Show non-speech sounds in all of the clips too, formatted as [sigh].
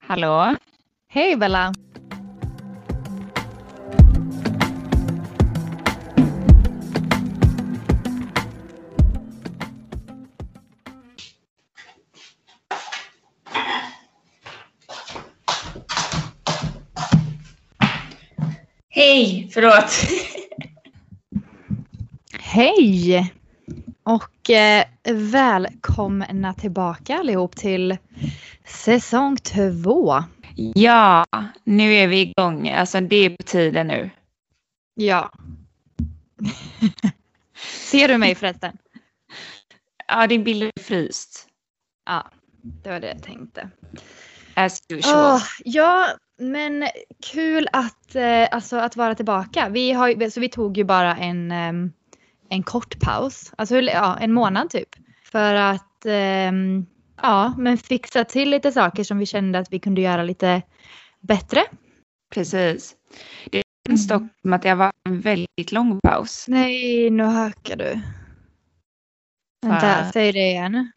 Hallå? Hej Bella! Hej, förlåt. Hej! Och eh, välkomna tillbaka allihop till säsong två. Ja, nu är vi igång. Alltså det är på tiden nu. Ja. [laughs] Ser du mig förresten? Ja, din bild är fryst. Ja, det var det jag tänkte. As usual. Åh, ja, men kul att, eh, alltså, att vara tillbaka. Vi, har, så vi tog ju bara en, ehm, en kort paus, alltså ja, en månad typ. För att ehm, ja, men fixa till lite saker som vi kände att vi kunde göra lite bättre. Precis. Det känns dock som att det varit en väldigt lång paus. Nej, nu hökar du. Vänta, säg det igen.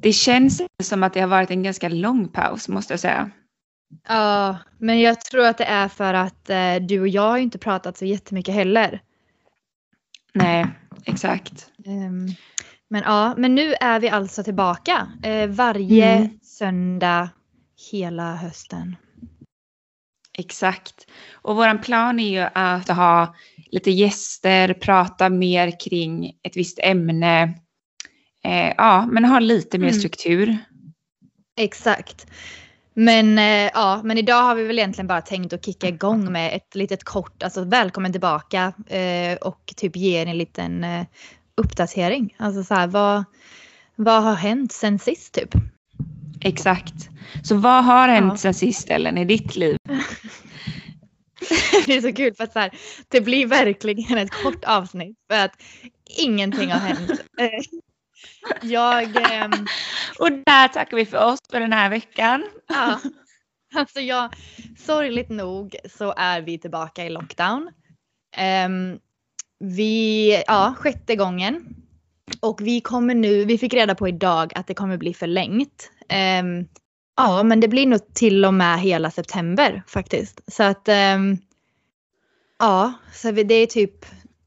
Det känns som att det har varit en ganska lång paus måste jag säga. Ja, men jag tror att det är för att eh, du och jag har ju inte pratat så jättemycket heller. Nej, exakt. Ehm, men ja, men nu är vi alltså tillbaka eh, varje Mm. söndag hela hösten. Exakt. Och våran plan är ju att ha lite gäster, prata mer kring ett visst ämne. Eh, ja, men ha lite mer Mm. struktur. Exakt. Men eh, ja, men idag har vi väl egentligen bara tänkt att kicka igång med ett litet kort, alltså välkommen tillbaka eh, och typ ge er en liten eh, uppdatering. Alltså så här, vad, vad har hänt sen sist typ? Exakt. Så vad har hänt Ja. sen sist Ellen i ditt liv? [laughs] det är så kul för att så här, det blir verkligen ett kort avsnitt för att ingenting har hänt. [laughs] Eh, Jag, ehm, Och där tackar vi för oss för den här veckan. ja, alltså jag, sorgligt nog så är vi tillbaka i lockdown. Ehm, vi, ja, sjätte gången. Och vi kommer nu, vi fick reda på idag att det kommer bli förlängt. Ehm, ja, men det blir nog till och med hela september faktiskt. Så att, ehm, ja, så det är typ,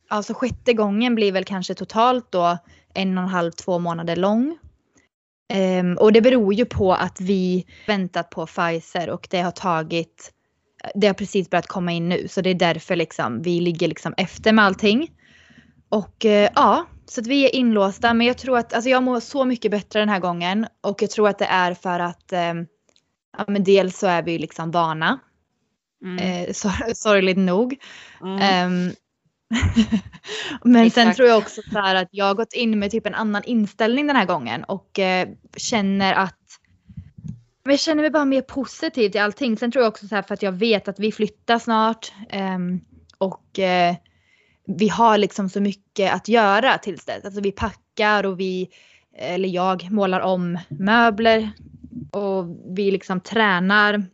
alltså sjätte gången blir väl kanske totalt då en och en halv, två månader lång. Ehm, och det beror ju på att vi väntat på Pfizer och det har tagit, det har precis börjat komma in nu så det är därför liksom vi ligger liksom efter med allting. Och eh, ja, så att vi är inlåsta men jag tror att, alltså jag mår så mycket bättre den här gången och jag tror att det är för att ehm, ja, men dels så är vi liksom vana, Mm. sor- sorgligt nog. Mm. Ehm, [laughs] men sen Exakt. tror jag också så att jag har gått in med typ en annan inställning den här gången och eh, känner att jag känner mig bara mer positiv till allting. Sen tror jag också så för att jag vet att vi flyttar snart ehm, och eh, vi har liksom så mycket att göra tills dess. Alltså vi packar och vi, eller jag målar om möbler och vi liksom tränar.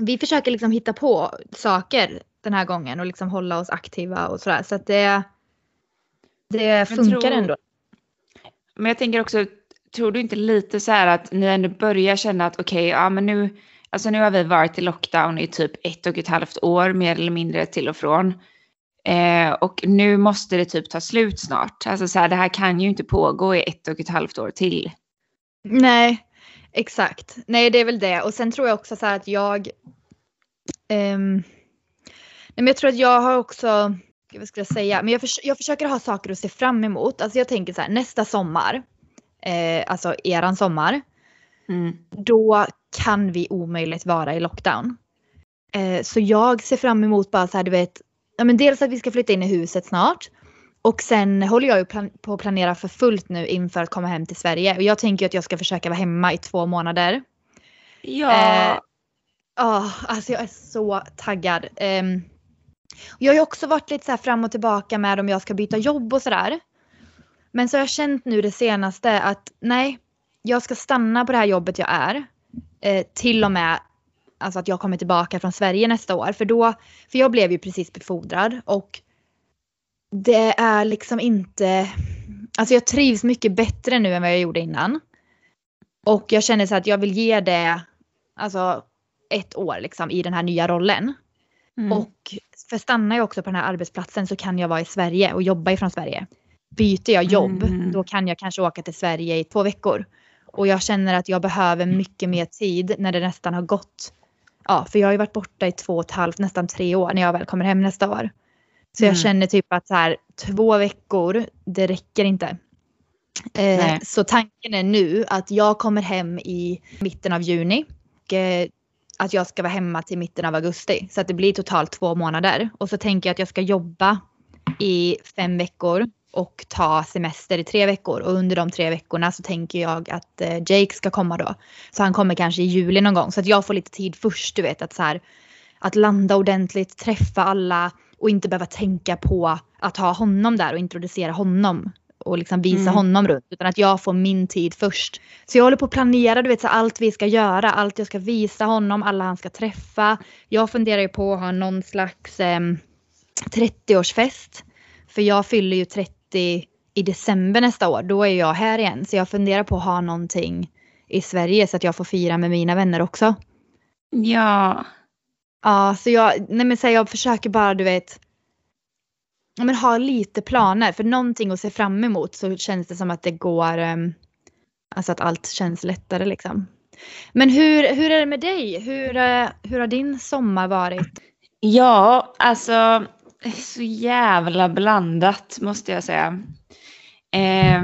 Vi försöker liksom hitta på saker den här gången och liksom hålla oss aktiva och sådär. Så att det, det funkar tror- ändå. Men jag tänker också, tror du inte lite så här att ni ändå börjar känna att okej, ja men nu, alltså nu har vi varit i lockdown i typ ett och ett halvt år mer eller mindre till och från. Eh, och nu måste det typ ta slut snart. Alltså så här, det här kan ju inte pågå i ett och ett halvt år till. Nej, exakt. Nej, det är väl det. Och sen tror jag också så här att jag... nej, men jag tror att jag har också... Vad ska jag säga? Men jag, förs- jag försöker ha saker att se fram emot. Alltså jag tänker så här, nästa sommar, eh, alltså eran sommar, Mm. då kan vi omöjligt vara i lockdown. Eh, så jag ser fram emot bara så här, du vet, ja, men dels att vi ska flytta in i huset snart. Och sen håller jag ju plan- på att planera för fullt nu inför att komma hem till Sverige. Och jag tänker att jag ska försöka vara hemma i två månader. Ja, Eh, Ja, alltså jag är så taggad. Ehm, jag har ju också varit lite så fram och tillbaka med om jag ska byta jobb och sådär. Men så har jag känt nu det senaste att nej, jag ska stanna på det här jobbet jag är. Eh, till och med alltså att jag kommer tillbaka från Sverige nästa år. För då, för jag blev ju precis befordrad och det är liksom inte, alltså jag trivs mycket bättre nu än vad jag gjorde innan. Och jag känner så att jag vill ge det alltså ett år liksom i den här nya rollen. Mm. Och för stannar jag också på den här arbetsplatsen så kan jag vara i Sverige och jobba ifrån Sverige. Byter jag jobb Mm. då kan jag kanske åka till Sverige i två veckor. Och jag känner att jag behöver mycket mer tid när det nästan har gått. Ja, för jag har ju varit borta i två och ett halvt, nästan tre år när jag väl kommer hem nästa år. Så jag Mm. känner typ att så här, två veckor, det räcker inte. Eh, så tanken är nu att jag kommer hem i mitten av juni. Och, eh, att jag ska vara hemma till mitten av augusti. Så att det blir totalt två månader. Och så tänker jag att jag ska jobba i fem veckor och ta semester i tre veckor. Och under de tre veckorna så tänker jag att eh, Jake ska komma då. Så han kommer kanske i juli någon gång. Så att jag får lite tid först, du vet. Att, så här, att landa ordentligt, träffa alla och inte behöva tänka på att ha honom där och introducera honom och liksom visa Mm. honom runt. Utan att jag får min tid först. Så jag håller på att planera du vet, så allt vi ska göra. Allt jag ska visa honom, alla han ska träffa. Jag funderar ju på att ha någon slags ehm, 30-årsfest. För jag fyller ju 30 i december nästa år. Då är jag här igen. Så jag funderar på att ha någonting i Sverige så att jag får fira med mina vänner också. Ja. Ja, så jag, nej men så jag försöker bara du vet men ha lite planer för någonting att se fram emot så känns det som att det går, ehm, alltså att allt känns lättare liksom. Men hur, hur är det med dig? Hur, eh, hur har din sommar varit? Ja, alltså så jävla blandat måste jag säga. Eh,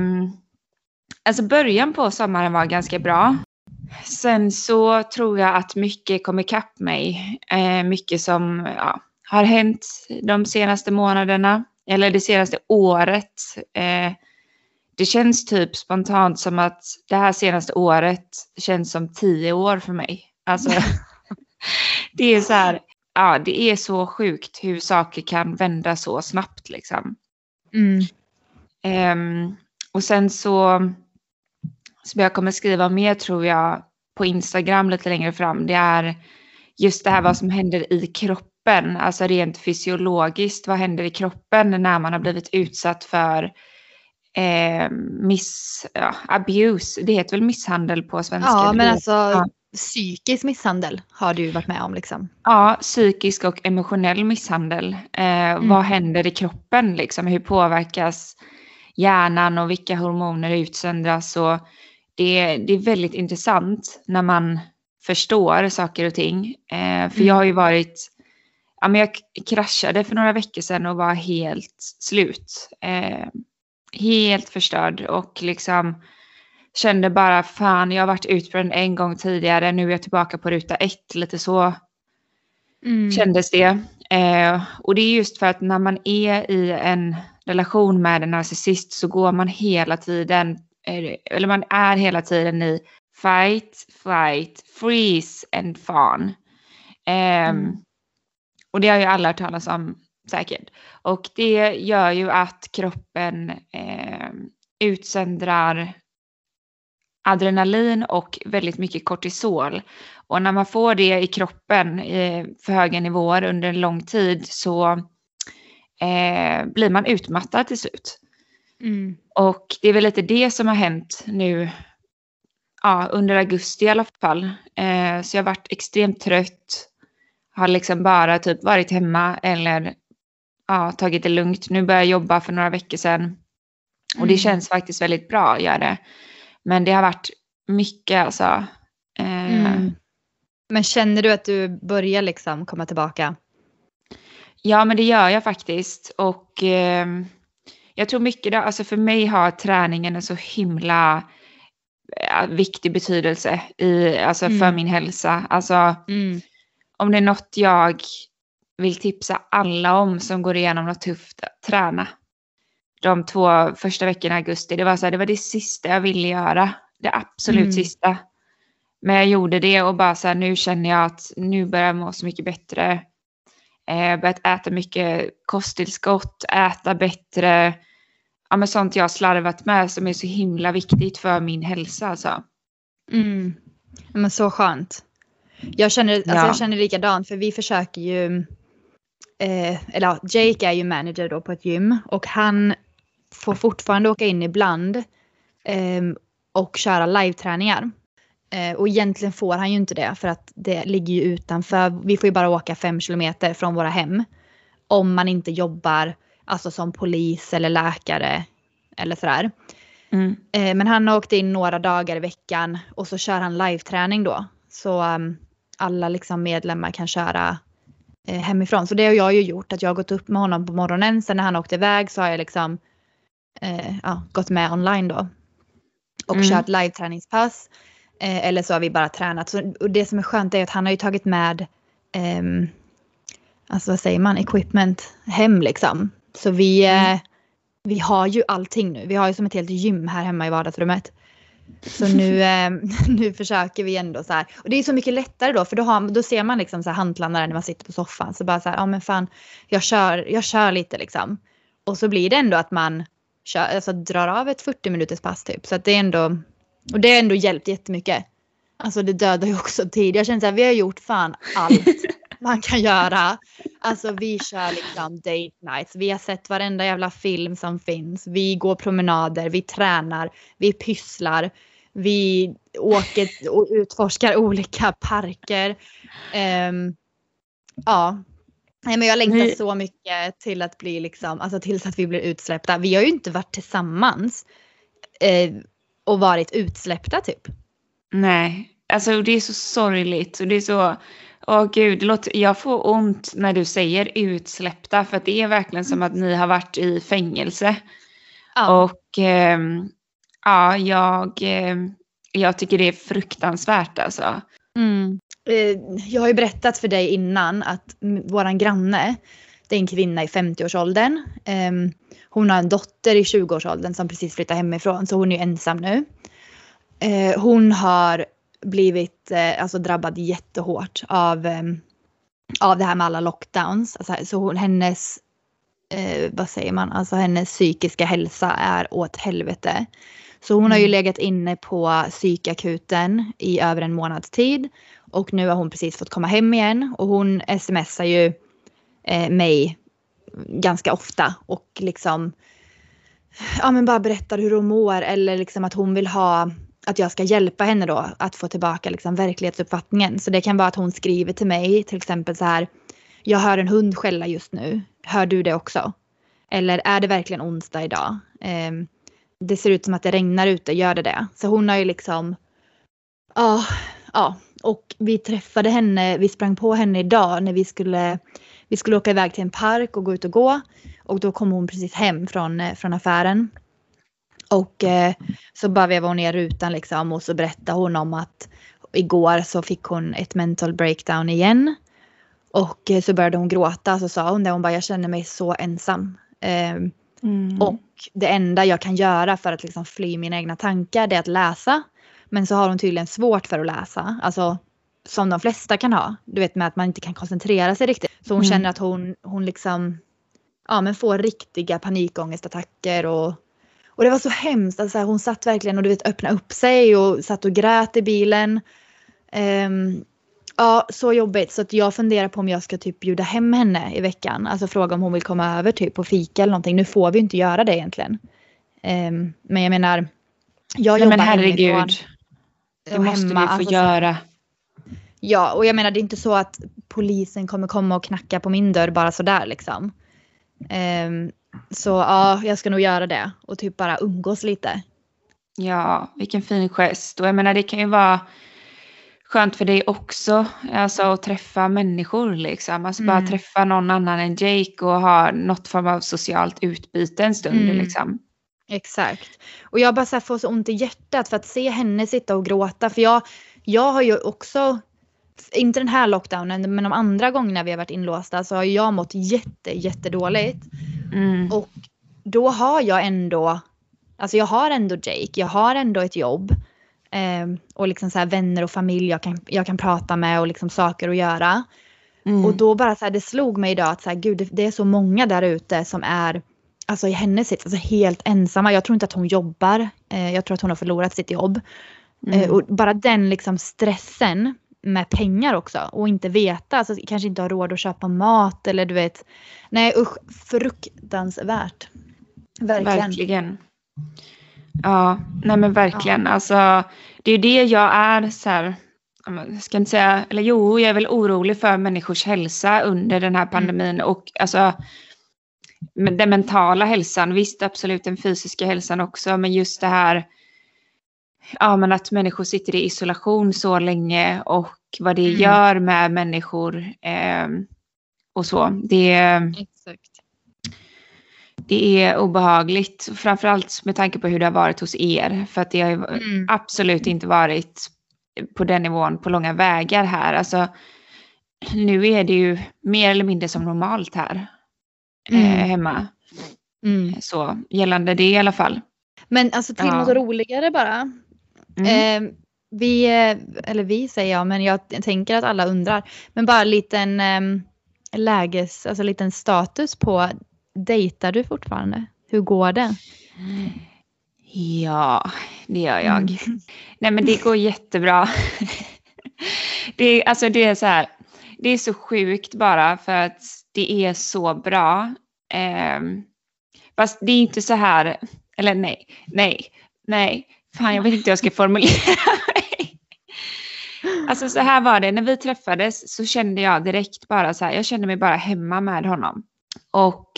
alltså början på sommaren var ganska bra. Sen så tror jag att mycket kom ikapp mig. Eh, mycket som ja, har hänt de senaste månaderna. Eller det senaste året. Eh, det känns typ spontant som att det här senaste året känns som tio år för mig. Alltså, [laughs] det är så här, ja, det är så sjukt hur saker kan vända så snabbt liksom. Mm. Ehm, och sen så, som jag kommer skriva mer tror jag på Instagram lite längre fram, det är just det här vad som händer i kroppen, alltså rent fysiologiskt, vad händer i kroppen när man har blivit utsatt för eh, miss, ja, abuse, det heter väl misshandel på svenska? Ja, men alltså ja. psykisk misshandel har du varit med om liksom. Ja, psykisk och emotionell misshandel. Eh, Vad händer i kroppen liksom? Hur påverkas hjärnan och vilka hormoner utsöndras? Och det, det är väldigt intressant när man förstår saker och ting. Eh, för Mm. jag har ju varit, ja men jag kraschade för några veckor sedan och var helt slut. Eh, helt förstörd och liksom kände bara fan jag har varit utbränd en gång tidigare, nu är jag tillbaka på ruta ett, lite så Mm. kändes det. Eh, och det är just för att när man är i en relation med en narcissist så går man hela tiden, eh, eller man är hela tiden i fight, flight, freeze and fawn. Ehm, Mm. Och det har ju alla hört talas om säkert. Och det gör ju att kroppen eh, utsöndrar adrenalin och väldigt mycket kortisol. Och när man får det i kroppen eh, för höga nivåer under en lång tid så eh, blir man utmattad till slut. Mm. Och det är väl lite det som har hänt nu ja, under augusti i alla fall. Eh, så jag har varit extremt trött. Har liksom bara typ varit hemma eller ja, tagit det lugnt. Nu börjar jag jobba för några veckor sedan. Och det Mm. känns faktiskt väldigt bra, gör det. Men det har varit mycket alltså. Eh, Mm. Men känner du att du börjar liksom komma tillbaka? Ja, men det gör jag faktiskt. Och eh, jag tror mycket, då, alltså för mig har träningen en så himla eh, viktig betydelse i, alltså för Mm. min hälsa. Alltså Mm. Om det är något jag vill tipsa alla om som går igenom något tufft, träna. De två första veckorna i augusti, det var, så här, det var det sista jag ville göra. Det absolut Mm. sista. Men jag gjorde det och bara så här, nu känner jag att nu börjar jag må så mycket bättre. Eh, börjat äta mycket kosttillskott, äta bättre. Ja, men sånt jag har slarvat med som är så himla viktigt för min hälsa. Alltså. Mm. Men så skönt. Jag känner, alltså Ja. jag känner likadant för vi försöker ju, eh, eller ja, Jake är ju manager då på ett gym och han får fortfarande åka in ibland eh, och köra live-träningar. Eh, och egentligen får han ju inte det för att det ligger ju utanför. Vi får ju bara åka fem kilometer från våra hem. Om man inte jobbar alltså som polis eller läkare eller sådär. Mm. Eh, men han har åkt in några dagar i veckan och så kör han live-träning då. Så um, alla liksom medlemmar kan köra eh, hemifrån. Så det har jag ju gjort, att jag har gått upp med honom på morgonen. Sen när han åkte iväg så har jag liksom eh, ja, gått med online då. Och Mm. kört live-träningspass. Eh, eller så har vi bara tränat. Så, och det som är skönt är att han har ju tagit med, ehm, alltså vad säger man, equipment hem liksom. Så vi, Mm. eh, vi har ju allting nu. Vi har ju som ett helt gym här hemma i vardagsrummet. Så nu, eh, [laughs] nu försöker vi ändå så här. Och det är så mycket lättare då för då, har, då ser man liksom så här hantlarna när man sitter på soffan. Så bara så här, ja men fan, jag kör, jag kör lite liksom. Och så blir det ändå att man kör, alltså, drar av ett 40 minuters pass typ. Så att det är ändå, och det har ändå hjälpt jättemycket. Alltså det dödar ju också tid. Jag känner så här, vi har gjort fan allt man kan göra. Alltså vi kör liksom date nights. Vi har sett varenda jävla film som finns. Vi går promenader, vi tränar, vi pysslar. Vi åker och utforskar olika parker. Ehm, ja. Nej, men jag längtar så mycket till att bli liksom, alltså tills att vi blir utsläppta. Vi har ju inte varit tillsammans eh, och varit utsläppta typ. Nej, alltså det är så sorgligt och det är så, åh gud, det låter, jag får ont när du säger utsläppta för att det är verkligen som att ni har varit i fängelse. Ja. Och ehm, ja, jag, ehm, jag tycker det är fruktansvärt alltså. Mm. Eh, Jag har ju berättat för dig innan att våran granne, det är en kvinna i 50-årsåldern. Ehm, Hon har en dotter i 20-årsåldern som precis flyttat hemifrån så hon är ju ensam nu. Eh, Hon har blivit eh, alltså drabbad jättehårt av, ehm, av det här med alla lockdowns. Alltså, så hon, hennes, eh, vad säger man, alltså hennes psykiska hälsa är åt helvete. Så hon har ju Mm. legat inne på psykakuten i över en månads tid. Och nu har hon precis fått komma hem igen och hon smsar ju eh, mig ganska ofta och liksom ja men bara berättar hur hon mår eller liksom att hon vill ha att jag ska hjälpa henne då att få tillbaka liksom verklighetsuppfattningen. Så det kan vara att hon skriver till mig till exempel så här. Jag hör en hund skälla just nu. Hör du det också? Eller är det verkligen onsdag idag? Eh, det ser ut som att det regnar ute, gör det det? Så hon har ju liksom, ja, ja, och vi träffade henne, vi sprang på henne idag när vi skulle, vi skulle åka iväg till en park och gå ut och gå. Och då kom hon precis hem från, eh, från affären. Och eh, så bara vevade hon ner rutan liksom och så berättade hon om att igår så fick hon ett mental breakdown igen. Och eh, så började hon gråta så sa hon det, hon bara jag känner mig så ensam. Ehm, Mm. och det enda jag kan göra för att liksom fly mina egna tankar det är att läsa. Men så har hon tydligen svårt för att läsa. Alltså som de flesta kan ha. Du vet med att man inte kan koncentrera sig riktigt. Så hon Mm. känner att hon, hon liksom ja, men får riktiga panikångestattacker. Och, och det var så hemskt. Alltså, hon satt verkligen och du vet öppnade upp sig och satt och grät i bilen. Ehm, ja, så jobbigt. Så att jag funderar på om jag ska typ bjuda hem henne i veckan. Alltså fråga om hon vill komma över typ på fika eller någonting. Nu får vi inte göra det egentligen. Ehm, men jag menar. Jag Nej jobbar men herregud, hemifrån det måste hemma, du få alltså så- göra. Ja, och jag menar det är inte så att polisen kommer komma och knacka på min dörr bara sådär liksom. Ehm, så ja, jag ska nog göra det och typ bara umgås lite. Ja, vilken fin gest. Och jag menar det kan ju vara skönt för dig också, alltså att träffa människor liksom. Alltså bara Mm. träffa någon annan än Jake och ha något form av socialt utbyte en stund Mm. liksom. Exakt. Och jag bara så här får så ont i hjärtat för att se henne sitta och gråta. För jag, jag har ju också, inte den här lockdownen, men de andra gångerna vi har varit inlåsta så har jag mått jätte, jättedåligt. Mm. Och då har jag ändå, alltså jag har ändå Jake, jag har ändå ett jobb. ehm, och liksom så här vänner och familj jag kan, jag kan prata med och liksom saker att göra. Mm. Och då bara så här, det slog mig idag att så här, gud det, det är så många där ute som är Alltså i hennes sits, alltså helt ensamma. Jag tror inte att hon jobbar. Eh, jag tror att hon har förlorat sitt jobb. Mm. Eh, och bara den liksom stressen med pengar också och inte veta, alltså kanske inte ha råd att köpa mat eller du vet. Nej usch, fruktansvärt. Verkligen. Verkligen. Ja, nej men verkligen. Alltså, det är det jag är så här, jag ska inte säga, eller jo, jag är väl orolig för människors hälsa under den här pandemin och alltså den mentala hälsan, visst absolut den fysiska hälsan också, men just det här ja, men att människor sitter i isolation så länge och vad det Mm. gör med människor eh, och så. Det, Exakt. det är obehagligt, framförallt med tanke på hur det har varit hos er, för att det har Mm. absolut inte varit på den nivån på långa vägar här. Alltså, nu är det ju mer eller mindre som normalt här eh, Mm. hemma. Mm. Så gällande det i alla fall. Men alltså till Ja. något roligare bara. Mm. Eh, vi, eh, eller vi säger jag, men jag tänker att alla undrar. Men bara en liten eh, läges, alltså liten status på, dejtar du fortfarande? Hur går det? Ja, det gör jag. Mm. Nej men det går jättebra. [laughs] det, är, alltså det är så här, det är så sjukt bara för att det är så bra. Ehm, fast det är inte så här, eller nej, nej, nej, fan jag vet inte hur jag ska formulera mig. Alltså så här var det, när vi träffades så kände jag direkt bara så här, jag kände mig bara hemma med honom. Och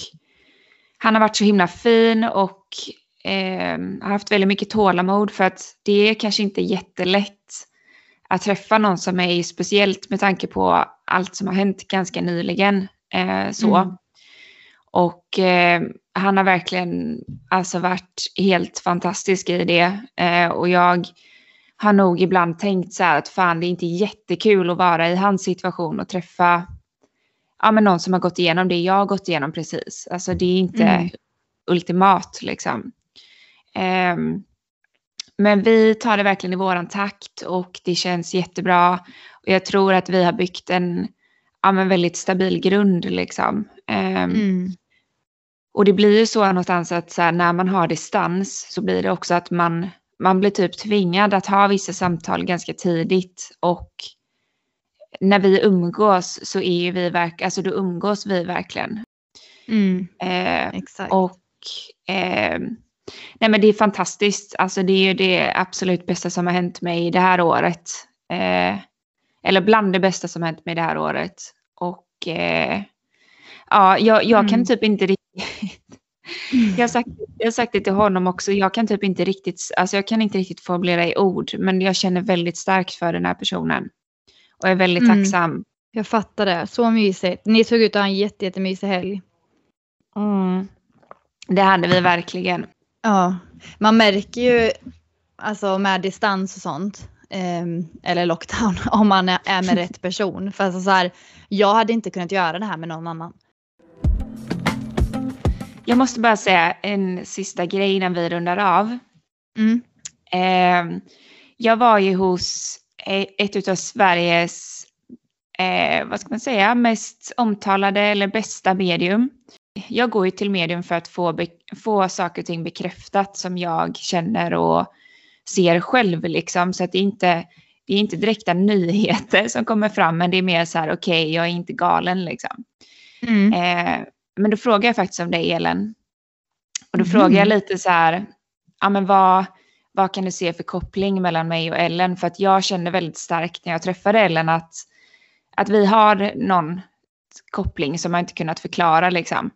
han har varit så himla fin och eh, har haft väldigt mycket tålamod för att det är kanske inte jättelätt att träffa någon som är speciellt med tanke på allt som har hänt ganska nyligen. Eh, så. Mm. Och eh, han har verkligen alltså varit helt fantastisk i det. Eh, och jag har nog ibland tänkt så här att fan det är inte jättekul att vara i hans situation och träffa ja, men någon som har gått igenom det jag har gått igenom precis. Alltså det är inte Mm. ultimat liksom. Ehm, men vi tar det verkligen i våran takt och det känns jättebra. Och jag tror att vi har byggt en ja, men väldigt stabil grund liksom. Ehm, Mm. Och det blir ju så någonstans att så här, när man har distans så blir det också att man, man blir typ tvingad att ha vissa samtal ganska tidigt. Och när vi umgås så är ju vi verk, alltså då umgås vi verkligen. Mm. Eh, Exakt. och eh, nej men det är fantastiskt. Alltså det är ju det absolut bästa som har hänt mig det här året. Eh, eller bland det bästa som har hänt mig det här året. Och eh, ja, jag, jag kan Mm. typ inte riktigt [laughs] jag har, sagt, jag har sagt det till honom också. Jag kan typ inte riktigt, alltså jag kan inte riktigt formulera i ord, men jag känner väldigt starkt för den här personen. Och är väldigt Mm. tacksam. Jag fattar det. Så mysigt. Ni såg ut att ha en jätte, jättemysig helg. Mm. Det hade vi verkligen. Ja, man märker ju alltså med distans och sånt. ehm, eller lockdown [laughs] om man är, är med rätt person. För alltså så här, jag hade inte kunnat göra det här med någon annan. Jag måste bara säga en sista grej innan vi rundar av. Mm. Eh, jag var ju hos eh, ett av Sveriges, eh, vad ska man säga, mest omtalade eller bästa medium. Jag går ju till medium för att få, få saker och ting bekräftat som jag känner och ser själv liksom. Så att det är inte, det är inte direkta nyheter som kommer fram, men det är mer så här, okej, jag är inte galen liksom. Mm. Eh, men då frågar jag faktiskt om dig Ellen. Och då Mhm. frågar jag lite så här, ja men vad, vad kan du se för koppling mellan mig och Ellen? För att jag kände väldigt starkt när jag träffade Ellen att, att vi har någon koppling som jag inte kunnat förklara liksom.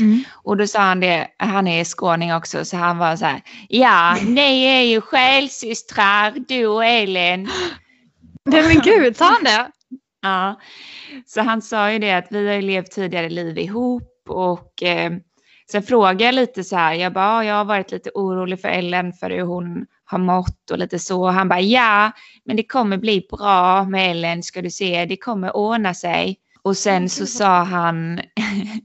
Mm. Och då sa han det, han är skåning också, så han var så här, ja, ni är ju själsystrar, du och Ellen. Nej men gud, sa han det? Ja, så han sa ju det att vi har ju levt tidigare liv ihop och eh, sen frågade jag lite så här, jag bara, "Ja, jag har varit lite orolig för Ellen för hur hon har mått och lite så. Han bara, ja, men det kommer bli bra med Ellen ska du se, det kommer ordna sig. Och sen så [laughs] sa han,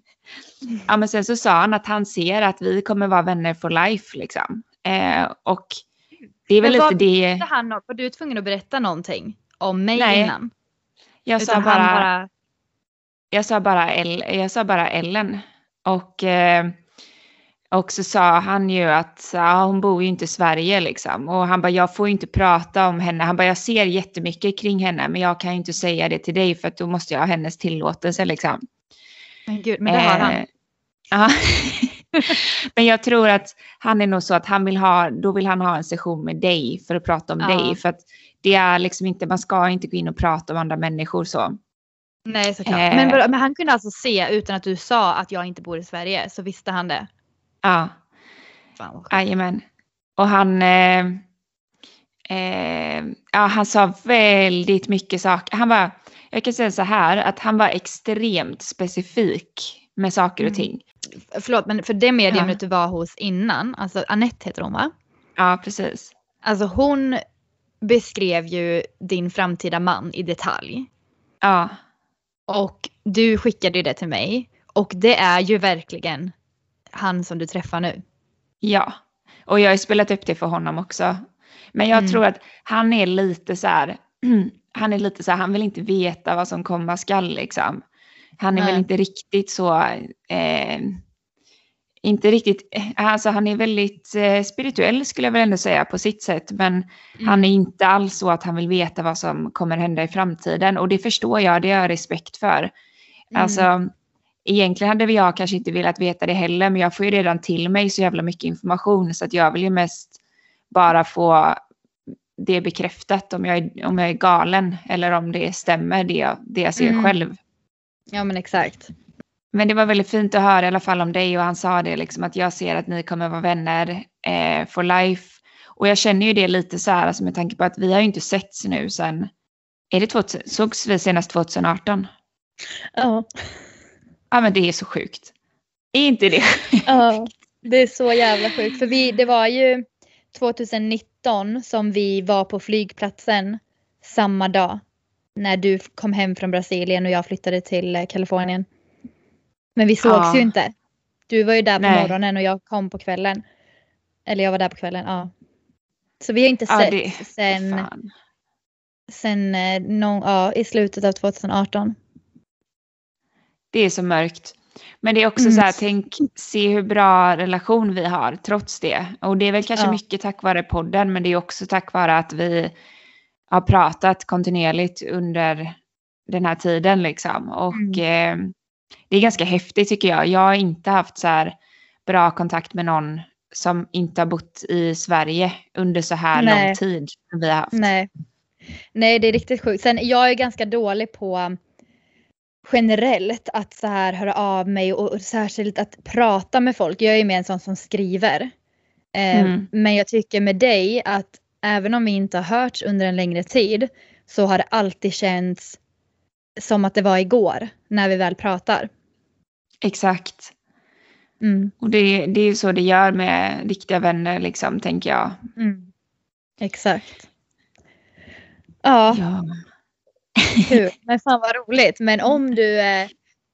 [laughs] ja men sen så sa han att han ser att vi kommer vara vänner for life liksom. Eh, och det är väl Men lite Det han, var du tvungen att berätta någonting om mig Nej, innan? Jag sa bara, bara... Jag sa bara, El, jag sa bara Ellen. Och, eh, och så sa han ju att ja, hon bor ju inte i Sverige liksom. Och han bara, jag får ju inte prata om henne. Han bara, jag ser jättemycket kring henne men jag kan ju inte säga det till dig för att då måste jag ha hennes tillåtelse liksom. Men gud, men det har han. Eh, Ja. [laughs] Men jag tror att han är nog så att han vill ha, då vill han ha en session med dig för att prata om Ja. dig. För att det är liksom inte, man ska inte gå in och prata om andra människor så. Nej såklart. Eh. Men, men han kunde alltså se utan att du sa att jag inte bor i Sverige så visste han det. Ja, jajamän. Och han, eh, eh, ja, han sa väldigt mycket saker. Han var, jag kan säga så här, att han var extremt specifik med saker och Mm. ting. Förlåt men för det mediumet Ja. du var hos innan, alltså Annette heter hon va? Ja, precis. Alltså hon beskrev ju din framtida man i detalj. Ja, Och du skickade ju det till mig. Och det är ju verkligen han som du träffar nu. Ja, och jag har ju spelat upp det för honom också. Men jag Mm. tror att han är lite så här, [clears throat] han är lite så här, han vill inte veta vad som komma skall liksom. Han är Nej. väl inte riktigt så, eh, inte riktigt, eh, alltså han är väldigt eh, spirituell skulle jag väl ändå säga på sitt sätt. Men han är inte alls så att han vill veta vad som kommer hända i framtiden. Och det förstår jag, det har jag respekt för. Mm. Alltså, egentligen hade jag kanske inte velat veta det heller, men jag får ju redan till mig så jävla mycket information så att jag vill ju mest bara få det bekräftat om jag är, om jag är galen eller om det stämmer det jag, det jag ser Mm. själv. Ja men exakt. Men det var väldigt fint att höra i alla fall om dig och han sa det liksom att jag ser att ni kommer vara vänner eh, for life. Och jag känner ju det lite så här, alltså med tanke på att vi har ju inte setts nu sen, är det 2000, sågs vi senast 2018? Ja. Ja men det är så sjukt. Är inte det ja. Det är så jävla sjukt. För vi, det var ju 2019 som vi var på flygplatsen samma dag. När du kom hem från Brasilien och jag flyttade till eh, Kalifornien. Men vi sågs Ja. ju inte. Du var ju där på Nej. morgonen och jag kom på kvällen. Eller jag var där på kvällen, ja. Så vi har inte Ja, sett det- sen, Fan. sen eh, någon, ja, i slutet av 2018. Det är så mörkt. Men det är också Mm. så här, tänk, se hur bra relation vi har trots det. Och det är väl kanske Ja. mycket tack vare podden, men det är också tack vare att vi har pratat kontinuerligt under den här tiden liksom. Och eh, det är ganska häftigt tycker jag. Jag har inte haft så här bra kontakt med någon som inte har bott i Sverige under så här Nej. lång tid som vi har haft. Nej. Nej, det är riktigt sjukt. Sen jag är ganska dålig på um, generellt att så här höra av mig och, och särskilt att prata med folk. Jag är ju mer en sån som skriver. Eh, Mm. Men jag tycker med dig att även om vi inte har hörts under en längre tid så har det alltid känts som att det var igår när vi väl pratar. Exakt. Mm. Och det, det är ju så det gör med riktiga vänner liksom, tänker jag. Mm. Exakt. Ja. Ja. Kul. [laughs] Men fan vad roligt. Men om du, eh,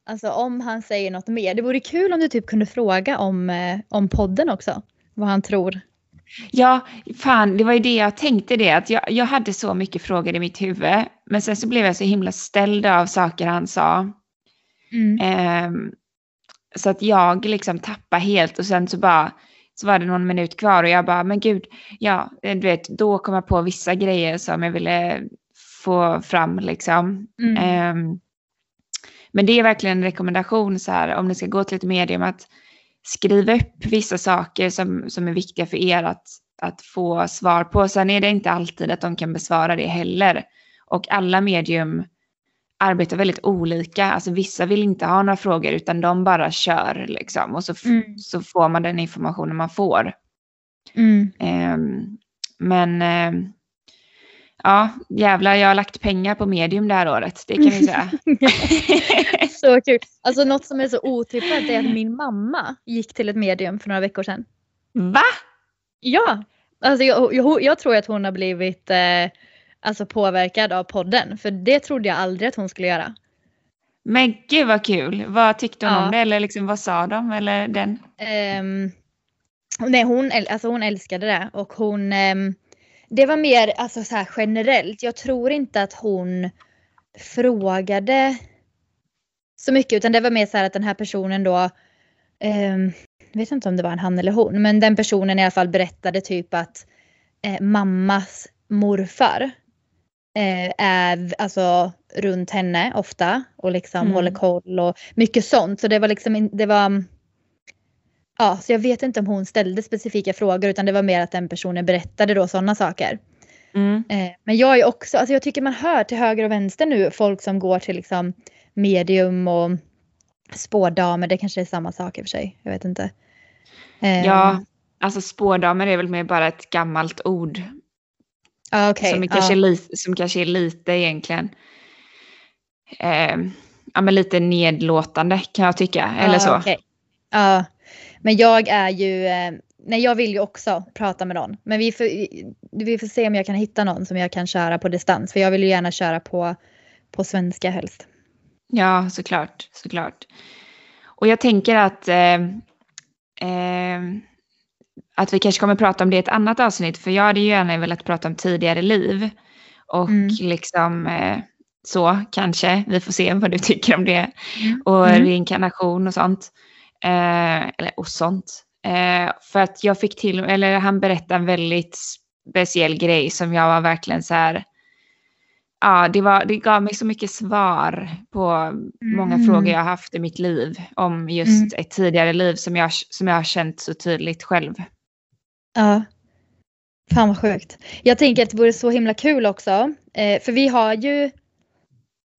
alltså om han säger något mer. Det vore kul om du typ kunde fråga om, eh, om podden också. Vad han tror. Ja, fan, det var ju det jag tänkte det. Att jag, jag hade så mycket frågor i mitt huvud. Men sen så blev jag så himla ställd av saker han sa. Mm. Ehm, så att jag liksom tappade helt och sen så bara så var det någon minut kvar och jag bara, men gud, ja, du vet, då kom jag på vissa grejer som jag ville få fram liksom. Mm. Ehm, men det är verkligen en rekommendation så här, om ni ska gå till ett medium att skriva upp vissa saker som, som är viktiga för er att, att få svar på. Sen är det inte alltid att de kan besvara det heller. Och alla medium arbetar väldigt olika. Alltså vissa vill inte ha några frågor utan de bara kör liksom. Och så, Mm. så får man den informationen man får. Mm. Ehm, men ehm, ja, jävlar jag har lagt pengar på medium det här året. Det kan vi säga. [laughs] så kul. Alltså något som är så otippat är att min mamma gick till ett medium för några veckor sedan. Va? Ja, alltså jag, jag, jag tror att hon har blivit eh, alltså påverkad av podden. För det trodde jag aldrig att hon skulle göra. Men gud vad kul. Vad tyckte hon Ja. om det? Eller liksom, vad sa de? Eller den? Ehm, nej, hon, alltså hon älskade det och hon ehm, Det var mer alltså så här generellt. Jag tror inte att hon frågade så mycket utan det var mer så här att den här personen då ehm, jag vet inte om det var en han eller hon men den personen i alla fall berättade typ att eh, mammas morfar eh, är alltså runt henne ofta och liksom Mm. håller koll och mycket sånt. Så det var liksom det var ja, så jag vet inte om hon ställde specifika frågor utan det var mer att den personen berättade då sådana saker. Mm. Eh, men jag är också, alltså jag tycker man hör till höger och vänster nu folk som går till liksom medium och spådamer. Det kanske är samma sak i och för sig. Jag vet inte. Eh, Ja, alltså spådamer är väl mer bara ett gammalt ord ah, okej, som, kanske är li- som kanske är lite egentligen eh, ja, men lite nedlåtande kan jag tycka. Eller Ja, så. okej. Ja, men jag är ju, eh, nej jag vill ju också prata med någon. Men vi får, vi får se om jag kan hitta någon som jag kan köra på distans. För jag vill ju gärna köra på, på svenska helst. Ja, såklart. såklart. Och jag tänker att, eh, eh, att vi kanske kommer prata om det i ett annat avsnitt. För jag hade ju gärna velat prata om tidigare liv. Och Mm. liksom eh, så kanske. Vi får se vad du tycker om det. Mm. Och Mm. reinkarnation och sånt. Eh, eller och sånt. Eh, för att jag fick till, eller han berättade en väldigt speciell grej som jag var verkligen så här. Ja, det, var, det gav mig så mycket svar på många Mm. frågor jag har haft i mitt liv om just ett tidigare liv som jag, som jag har känt så tydligt själv. Ja. Fan vad sjukt. Jag tänker att det vore så himla kul också. Eh, för vi har ju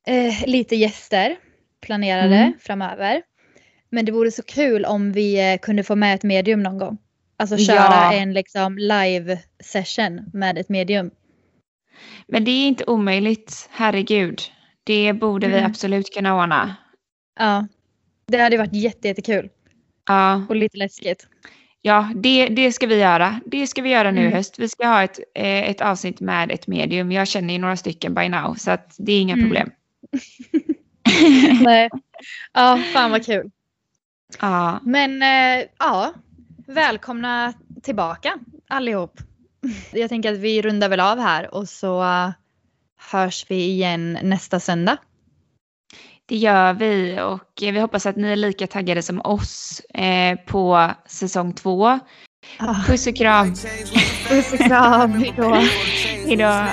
eh, lite gäster planerade Mm. framöver. Men det vore så kul om vi eh, kunde få med ett medium någon gång. Alltså köra Ja. en liksom live session med ett medium. Men det är inte omöjligt, herregud. Det borde vi Mm. absolut kunna ordna. Ja. Det hade varit jätte, jättekul Ja, och lite läskigt. ja det, det ska vi göra. Det ska vi göra nu i Mm. höst. Vi ska ha ett, eh, ett avsnitt med ett medium. Jag känner ju några stycken by now, så det är inga Mm. problem. [laughs] Nej. Ja, fan vad kul. Ja, Men eh, ja, välkomna tillbaka allihop. Jag tänker att vi rundar väl av här och så hörs vi igen nästa söndag. det gör vi och vi hoppas att ni är lika taggade som oss eh, på säsong två. Puss och kram. Puss och kram, [laughs] hejdå. Hejdå.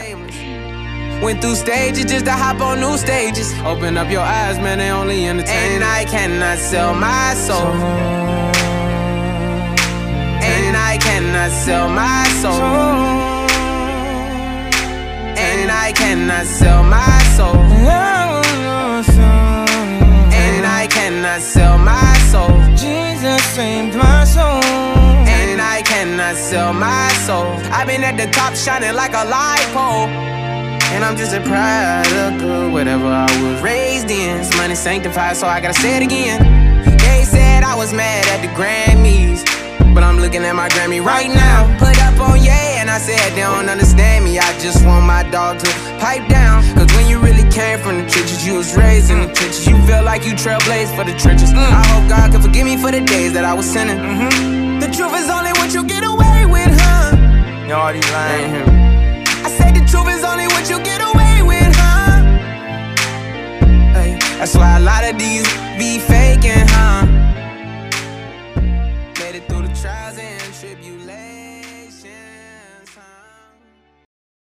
Went through stages just to hop on new stages. Open up your eyes, man, they only entertain. And I cannot sell my soul. And I cannot sell my soul. And I cannot sell my soul. And I cannot sell my soul. Jesus saved my soul. And I cannot sell my soul. I've been at the top shining like a light pole. And I'm just a product of whatever I was raised in. This money sanctified, so I gotta say it again. They said I was mad at the Grammys. But I'm looking at my Grammy right now. Put up on yeah, and I said they don't understand me. I just want my dog to pipe down. Cause when you really came from the trenches, you was raised in the trenches. You felt like you trailblazed for the trenches. I hope God can forgive me for the days that I was sinning. Mm -hmm. The truth is only what you get away with, huh? Yo, all these Ain't lines. That's why a lot of these be faking, huh?